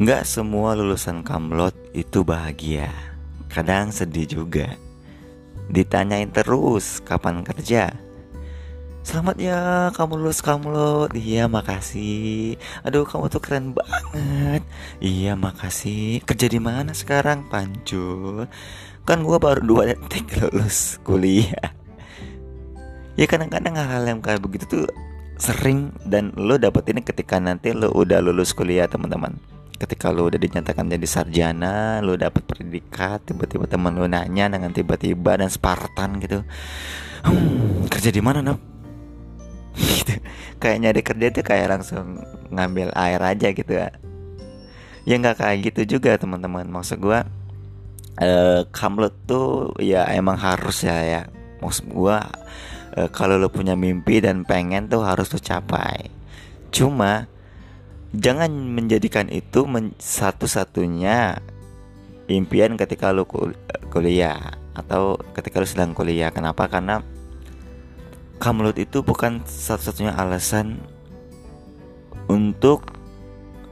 Nggak semua lulusan kamlot itu bahagia. Kadang sedih juga. Ditanyain terus kapan kerja? Selamat ya kamu lulus kamlot. Iya makasih. Aduh kamu tuh keren banget. Iya makasih. Kerja di mana sekarang? Pancul Kan gua baru dua detik lulus kuliah. Ya kadang-kadang hal-hal yang kayak begitu tuh Sering dan lo dapetin ketika nanti lo udah lulus kuliah teman-teman ketika lu udah dinyatakan jadi sarjana lu dapat predikat tiba-tiba teman lu nanya dengan tiba-tiba dan Spartan gitu. Hmm, kerja di mana nap? Gitu. Kayak nyari kerja tuh kayak langsung ngambil air aja gitu ya ya nggak kayak gitu juga teman-teman. Maksud gua eh kamlut tuh ya emang harus ya ya. Maksud gua eh, kalau lu punya mimpi dan pengen tuh harus lu capai. Cuma jangan menjadikan itu men satu-satunya impian ketika lu kul kuliah atau ketika lu sedang kuliah. Kenapa? Karena kamlut itu bukan satu-satunya alasan untuk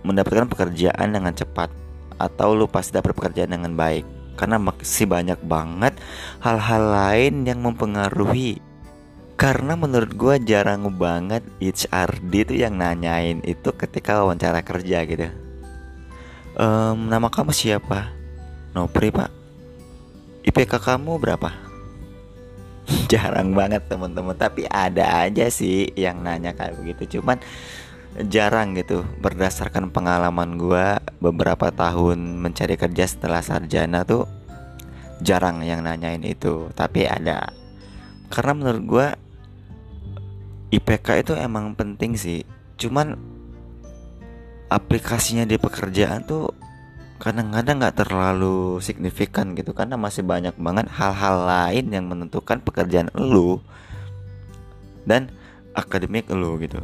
mendapatkan pekerjaan dengan cepat atau lu pasti dapat pekerjaan dengan baik. Karena masih banyak banget hal-hal lain yang mempengaruhi karena menurut gue jarang banget HRD itu yang nanyain itu ketika wawancara kerja gitu. Um, Nama kamu siapa? Nopri pak. IPK kamu berapa? jarang banget teman-teman. Tapi ada aja sih yang nanya kayak begitu. Cuman jarang gitu. Berdasarkan pengalaman gue beberapa tahun mencari kerja setelah sarjana tuh Jarang yang nanyain itu. Tapi ada. Karena menurut gue IPK itu emang penting sih. Cuman aplikasinya di pekerjaan tuh kadang-kadang nggak terlalu signifikan gitu karena masih banyak banget hal-hal lain yang menentukan pekerjaan lu dan akademik lu gitu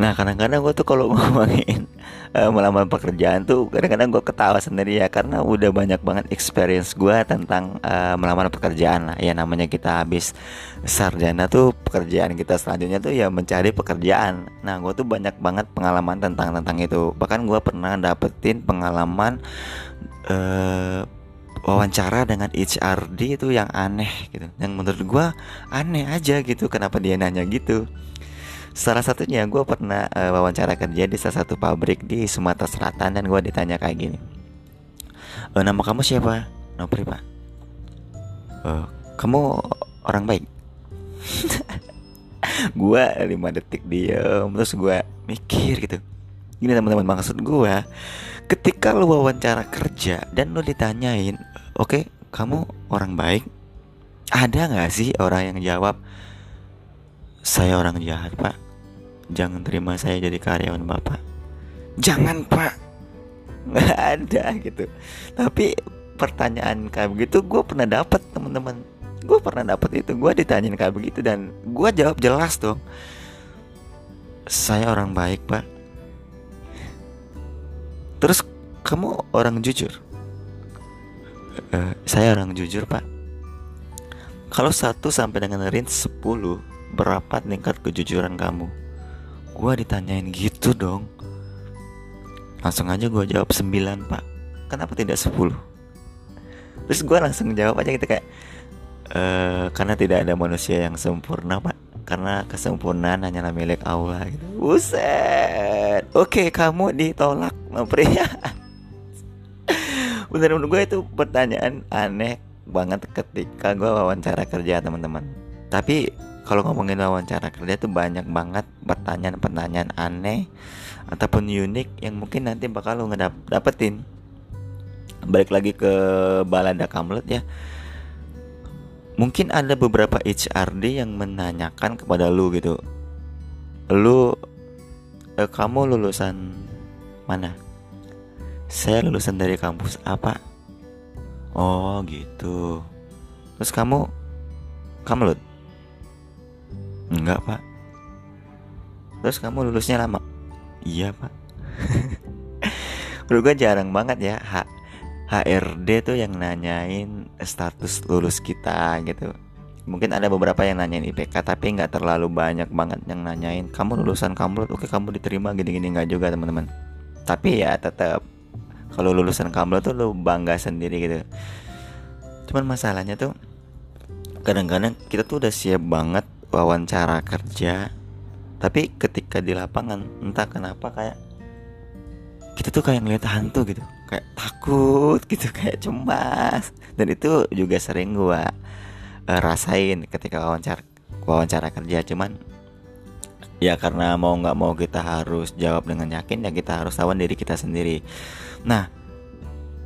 Nah kadang-kadang gue tuh kalau ngomongin uh, melamar pekerjaan tuh kadang-kadang gue ketawa sendiri ya karena udah banyak banget experience gue tentang uh, melamar pekerjaan lah. Ya namanya kita habis sarjana tuh pekerjaan kita selanjutnya tuh ya mencari pekerjaan. Nah gue tuh banyak banget pengalaman tentang tentang itu. Bahkan gue pernah dapetin pengalaman uh, wawancara dengan HRD itu yang aneh gitu. Yang menurut gue aneh aja gitu kenapa dia nanya gitu Salah satunya gue pernah uh, wawancara kerja di salah satu pabrik di Sumatera Selatan dan gue ditanya kayak gini. E, nama kamu siapa? Nopri pak. E, kamu orang baik. gue lima detik diem terus gue mikir gitu. Gini teman-teman maksud gue, ketika lu wawancara kerja dan lu ditanyain, oke okay, kamu orang baik, ada nggak sih orang yang jawab saya orang jahat pak. Jangan terima saya jadi karyawan bapak. Jangan pak. Nggak ada gitu. Tapi pertanyaan kayak begitu gue pernah dapat teman-teman. Gue pernah dapat itu. Gue ditanyain kayak begitu dan gue jawab jelas dong. Saya orang baik pak. Terus kamu orang jujur? Uh, saya orang jujur pak. Kalau satu sampai dengan range 10 berapa tingkat kejujuran kamu? Gua ditanyain gitu dong. Langsung aja gue jawab 9 pak. Kenapa tidak 10? Terus gue langsung jawab aja gitu kayak e, Karena tidak ada manusia yang sempurna pak. Karena kesempurnaan hanyalah milik Allah. Gitu. Buset. Oke kamu ditolak pria. Bener menurut gue itu pertanyaan aneh banget ketika gue wawancara kerja teman-teman. Tapi kalau ngomongin wawancara kerja tuh banyak banget pertanyaan-pertanyaan aneh ataupun unik yang mungkin nanti bakal lo ngedapetin balik lagi ke balada kamlet ya. Mungkin ada beberapa HRD yang menanyakan kepada lu gitu. Lu eh, kamu lulusan mana? Saya lulusan dari kampus apa? Oh gitu. Terus kamu kamu Enggak pak. Terus kamu lulusnya lama? Iya pak. Menurut gue jarang banget ya H HRD tuh yang nanyain status lulus kita gitu. Mungkin ada beberapa yang nanyain IPK tapi nggak terlalu banyak banget yang nanyain kamu lulusan kamu? Oke kamu diterima gini-gini nggak juga teman-teman. Tapi ya tetap kalau lulusan kamu tuh lu bangga sendiri gitu. Cuman masalahnya tuh kadang-kadang kita tuh udah siap banget wawancara kerja tapi ketika di lapangan entah kenapa kayak kita tuh kayak ngeliat hantu gitu kayak takut gitu kayak cemas. Dan itu juga sering gua uh, rasain ketika wawancara wawancara kerja. Cuman ya karena mau nggak mau kita harus jawab dengan yakin ya kita harus lawan diri kita sendiri. Nah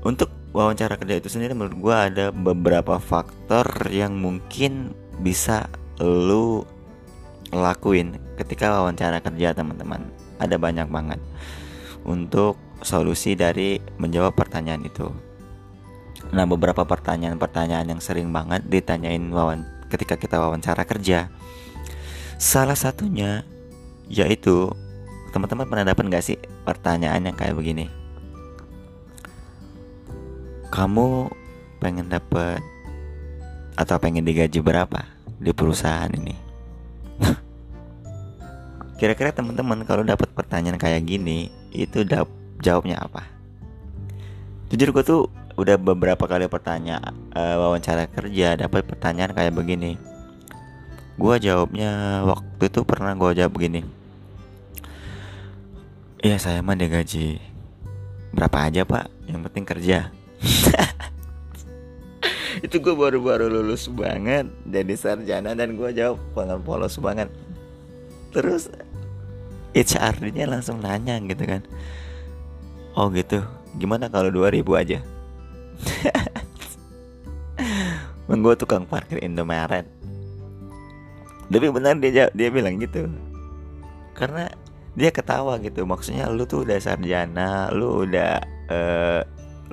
untuk wawancara kerja itu sendiri menurut gue ada beberapa faktor yang mungkin bisa lu lakuin ketika wawancara kerja teman-teman. Ada banyak banget untuk solusi dari menjawab pertanyaan itu. Nah beberapa pertanyaan-pertanyaan yang sering banget ditanyain wawan ketika kita wawancara kerja. Salah satunya yaitu teman-teman pernah dapat gak sih pertanyaan yang kayak begini? Kamu pengen dapat atau pengen digaji berapa di perusahaan ini? Kira-kira teman-teman kalau dapat pertanyaan kayak gini itu jawabnya apa? Jujur gue tuh udah beberapa kali pertanyaan uh, wawancara kerja dapat pertanyaan kayak begini gue jawabnya waktu itu pernah gue jawab begini Iya saya mah gaji berapa aja pak yang penting kerja itu gue baru-baru lulus banget jadi sarjana dan gue jawab banget polos banget. Terus HRD-nya langsung nanya gitu kan. Oh gitu. Gimana kalau 2000 aja? Bang gue tukang parkir Indomaret. Tapi benar dia dia bilang gitu. Karena dia ketawa gitu. Maksudnya lu tuh udah sarjana Lu udah uh,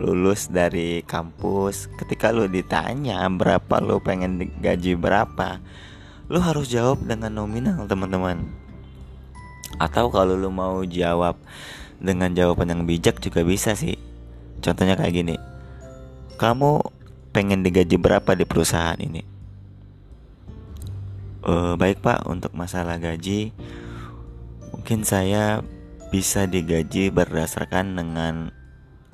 lulus dari kampus Ketika lu ditanya berapa lu pengen gaji berapa Lu harus jawab dengan nominal teman-teman Atau kalau lu mau jawab dengan jawaban yang bijak juga bisa sih Contohnya kayak gini kamu pengen digaji berapa di perusahaan ini? Uh, baik pak, untuk masalah gaji, mungkin saya bisa digaji berdasarkan dengan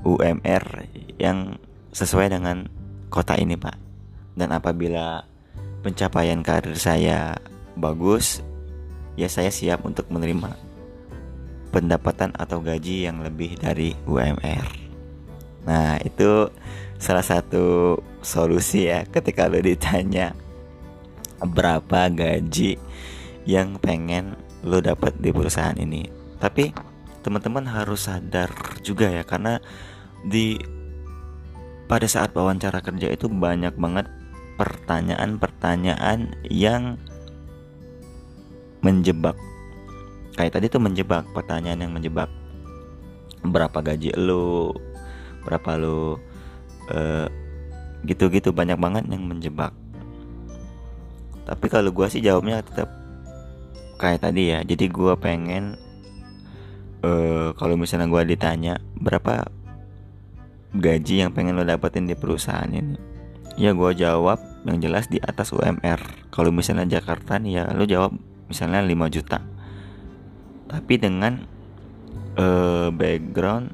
UMR yang sesuai dengan kota ini pak. Dan apabila pencapaian karir saya bagus, ya saya siap untuk menerima pendapatan atau gaji yang lebih dari UMR. Nah, itu salah satu solusi ya ketika lo ditanya berapa gaji yang pengen lo dapat di perusahaan ini. Tapi teman-teman harus sadar juga ya karena di pada saat wawancara kerja itu banyak banget pertanyaan-pertanyaan yang menjebak. Kayak tadi tuh menjebak, pertanyaan yang menjebak. Berapa gaji lo? Berapa lo gitu gitu-gitu banyak banget yang menjebak tapi kalau gue sih jawabnya tetap kayak tadi ya jadi gue pengen uh, kalau misalnya gue ditanya berapa gaji yang pengen lo dapetin di perusahaan ini? Ya gue jawab yang jelas di atas UMR kalau misalnya Jakarta nih ya lo jawab misalnya 5 juta. Tapi dengan uh, background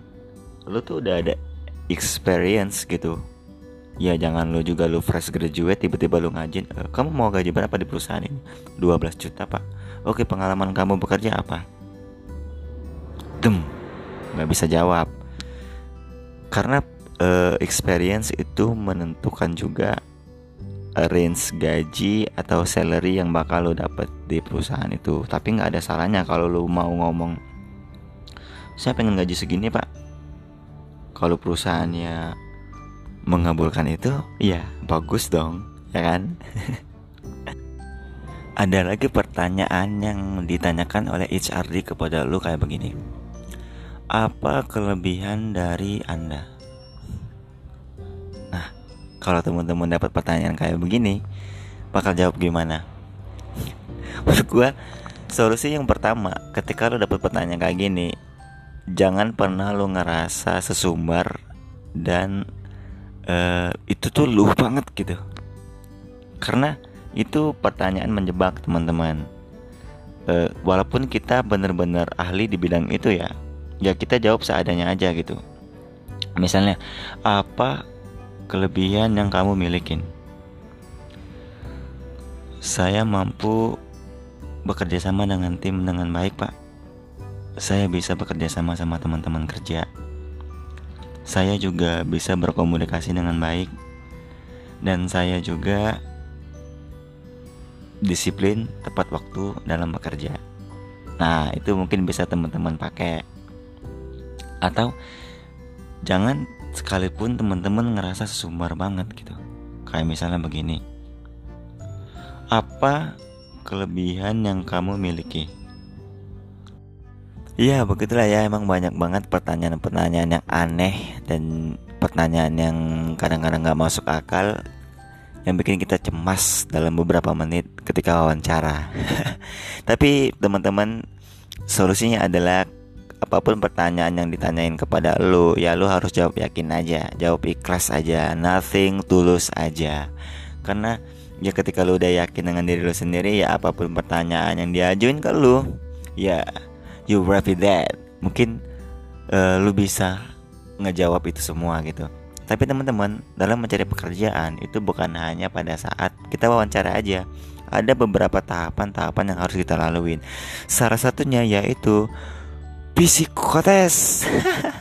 lo tuh udah ada experience gitu. Ya jangan lo juga lo fresh graduate tiba-tiba lo ngajin e, kamu mau gaji berapa di perusahaan ini? 12 juta pak. Oke pengalaman kamu bekerja apa? Dem. Nggak bisa jawab karena uh, experience itu menentukan juga range gaji atau salary yang bakal lo dapet di perusahaan itu. Tapi nggak ada salahnya kalau lo mau ngomong saya pengen gaji segini pak. Kalau perusahaannya mengabulkan itu ya bagus dong ya kan? Ada lagi pertanyaan yang ditanyakan oleh HRD kepada lu kayak begini apa kelebihan dari anda? Nah kalau teman-teman dapat pertanyaan kayak begini bakal jawab gimana? Menurut gua solusi yang pertama ketika lo dapat pertanyaan kayak gini jangan pernah lo ngerasa sesumbar dan uh, itu tuh lu banget gitu. Karena itu pertanyaan menjebak teman-teman. E, walaupun kita benar-benar ahli di bidang itu ya ya kita jawab seadanya aja gitu. Misalnya apa kelebihan yang kamu milikin? Saya mampu bekerja sama dengan tim dengan baik pak. Saya bisa bekerja sama sama teman-teman kerja. Saya juga bisa berkomunikasi dengan baik. Dan saya juga disiplin tepat waktu dalam bekerja. Nah, itu mungkin bisa teman-teman pakai. Atau jangan sekalipun teman-teman ngerasa sesumbar banget gitu. Kayak misalnya begini. Apa kelebihan yang kamu miliki? Iya begitulah ya emang banyak banget pertanyaan-pertanyaan yang aneh dan pertanyaan yang kadang-kadang gak masuk akal yang bikin kita cemas dalam beberapa menit ketika wawancara. Tapi teman-teman solusinya adalah apa pun pertanyaan yang ditanyain kepada lo ya lo harus jawab yakin aja, jawab ikhlas aja, nothing tulus aja. Karena ya ketika lo udah yakin dengan diri lo sendiri ya apa pun pertanyaan yang diajuin ke lo ya you ready that. Mungkin uh, lu bisa ngejawab itu semua gitu. Tapi teman-teman dalam mencari pekerjaan itu bukan hanya pada saat kita wawancara aja. Ada beberapa tahapan-tahapan yang harus kita laluin. Salah satunya yaitu psikotes.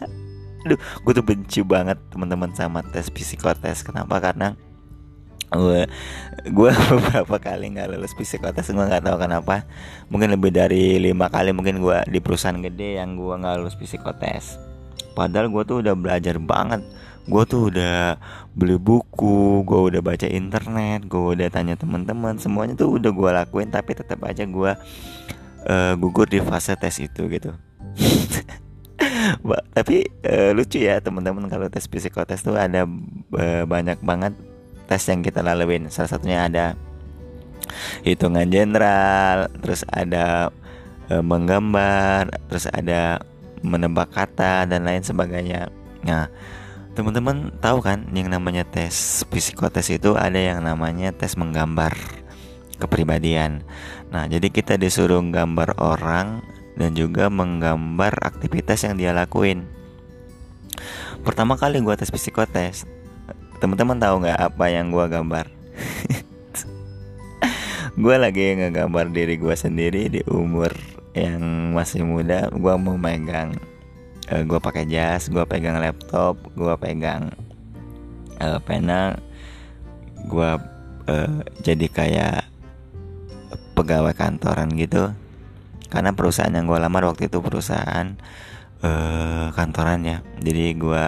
Aduh, gue tuh benci banget teman-teman sama tes psikotes. Kenapa? Karena gue gue beberapa kali nggak lulus psikotes gue nggak tahu kenapa. Mungkin lebih dari lima kali mungkin gue di perusahaan gede yang gue nggak lulus psikotes. Padahal gue tuh udah belajar banget. Gue tuh udah beli buku gue udah baca internet gue udah tanya teman-teman semuanya tuh udah gue lakuin tapi tetap aja gue uh, gugur di fase tes itu gitu tapi uh, lucu ya teman-teman kalau tes psikotes tuh ada uh, banyak banget tes yang kita laluin salah satunya ada hitungan general terus ada e, menggambar terus ada menebak kata dan lain sebagainya. Nah teman-teman tahu kan yang namanya tes psikotes itu ada yang namanya tes menggambar kepribadian. Nah jadi kita disuruh gambar orang dan juga menggambar aktivitas yang dia lakuin. Pertama kali gue tes psikotes teman-teman tahu nggak apa yang gue gambar? Gue lagi ngegambar diri gue sendiri di umur yang masih muda gue mau megang uh, eh, gue pakai jas gue pegang laptop gue pegang uh, pena gue uh, jadi kayak pegawai kantoran gitu karena perusahaan yang gue lamar waktu itu perusahaan uh, kantoran ya jadi gue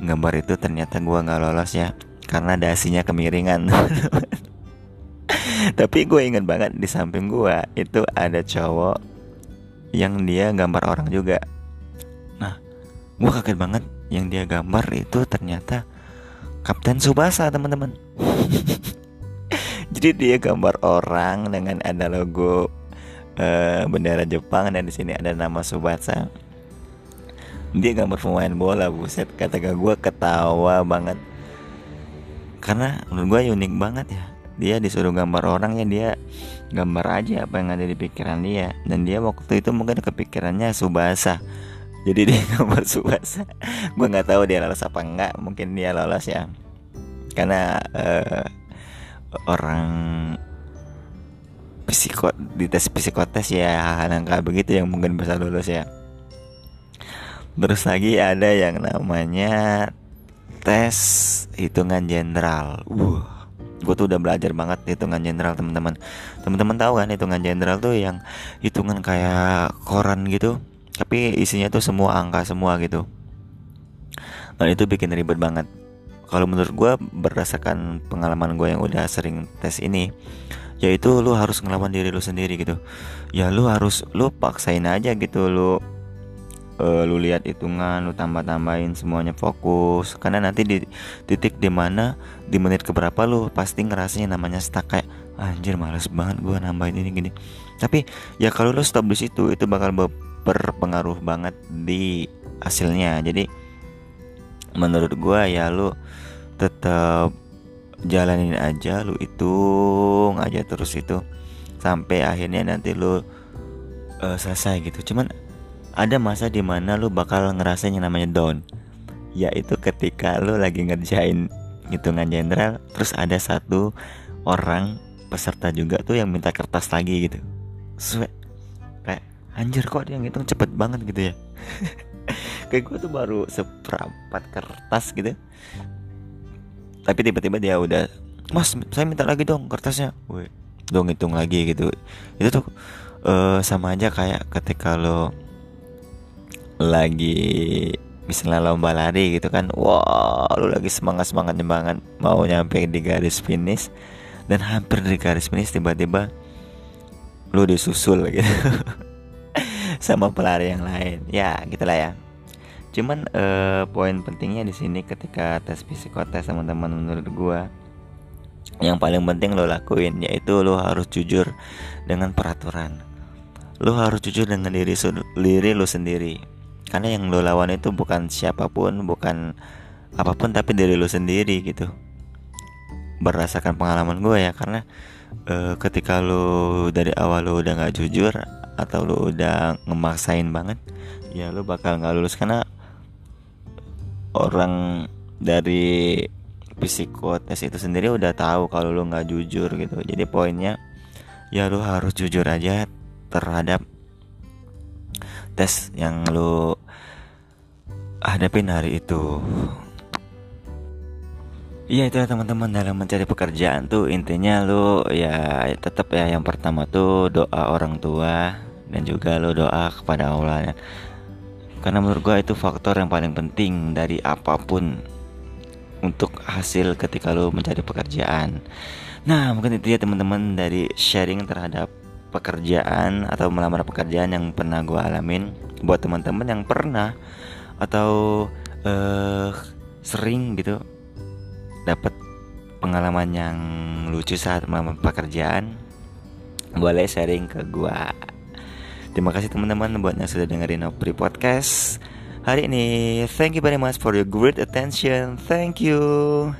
gambar itu ternyata gue nggak lolos ya karena dasinya kemiringan. Tapi gue inget banget di samping gue itu ada cowok yang dia gambar orang juga. Nah gue kaget banget yang dia gambar itu ternyata Kapten Subasa teman-teman. Jadi dia gambar orang dengan ada logo uh, bendera Jepang dan di sini ada nama Subasa dia gambar pemain bola buset. Kata gue ketawa banget. Karena menurut gue unik banget ya. Dia disuruh gambar orang ya dia gambar aja apa yang ada di pikiran dia. Dan dia waktu itu mungkin kepikirannya subasa jadi dia gambar subasa gue nggak tahu dia lolos apa enggak mungkin dia lolos ya. Karena uh, orang psikot di tes psikotes ya kayak begitu yang mungkin bisa lulus ya Terus lagi ada yang namanya tes hitungan general. Uh, gue tuh udah belajar banget hitungan general teman-teman. Teman-teman tahu kan hitungan general tuh yang hitungan kayak koran gitu, tapi isinya tuh semua angka semua gitu. Dan itu bikin ribet banget. Kalau menurut gue berdasarkan pengalaman gue yang udah sering tes ini, yaitu lu harus ngelawan diri lu sendiri gitu. Ya lu harus lu paksain aja gitu lu uh, lu lihat hitungan lu tambah tambahin semuanya fokus. Karena nanti di titik di mana di menit keberapa lu pasti ngerasanya namanya stuck kayak anjir males banget gua nambahin ini gini. Tapi ya kalau lu stop di situ itu bakal berpengaruh banget di hasilnya. Jadi menurut gua ya lu tetap jalanin aja lu hitung aja terus itu. Sampai akhirnya nanti lu uh, selesai gitu. Cuman ada masa di mana lu bakal ngerasain yang namanya down. Yaitu ketika lu lagi ngerjain hitungan general terus ada satu orang peserta juga tuh yang minta kertas lagi gitu. Suwe, kayak anjir kok dia ngitung cepet banget gitu ya? Kayak gue tuh baru seperempat kertas gitu tapi tiba-tiba dia udah mas saya minta lagi dong kertasnya. Wih, dong hitung lagi gitu. Itu tuh uh, sama aja kayak ketika lo lagi misalnya lomba lari gitu kan wah lo lagi semangat semangat banget mau nyampe di garis finish dan hampir di garis finish tiba-tiba lo disusul gitu. Sama pelari yang lain. Ya gitulah ya cuman uh, poin pentingnya di sini ketika tes psikotes teman-teman menurut gua yang paling penting lo lakuin yaitu lo harus jujur dengan peraturan. Lo harus jujur dengan diri diri lo sendiri. Karena yang lo lawan itu bukan siapa pun bukan apa pun tapi diri lo sendiri gitu. Berdasarkan pengalaman gue ya karena uh, ketika lo dari awal lo udah nggak jujur atau lo udah ngemaksain banget ya lo bakal nggak lulus. Karena orang dari psikotes itu sendiri udah tahu kalau lu nggak jujur gitu. Jadi poinnya ya lu harus jujur aja terhadap tes yang lu hadapin hari itu. Iya itu ya teman-teman dalam mencari pekerjaan tuh intinya lu ya tetap ya yang pertama tuh doa orang tua dan juga lu doa kepada Allah karena menurut gue itu faktor yang paling penting dari apa pun untuk hasil ketika lo mencari pekerjaan. Nah, mungkin itu ya teman-teman dari sharing terhadap pekerjaan atau melamar pekerjaan yang pernah gue alamin. Buat teman-teman yang pernah atau uh, sering gitu dapat pengalaman yang lucu saat melamar pekerjaan, boleh sharing ke gue. Terima kasih teman-teman buat yang sudah dengerin Opri Podcast hari ini. Thank you very much for your great attention. Thank you.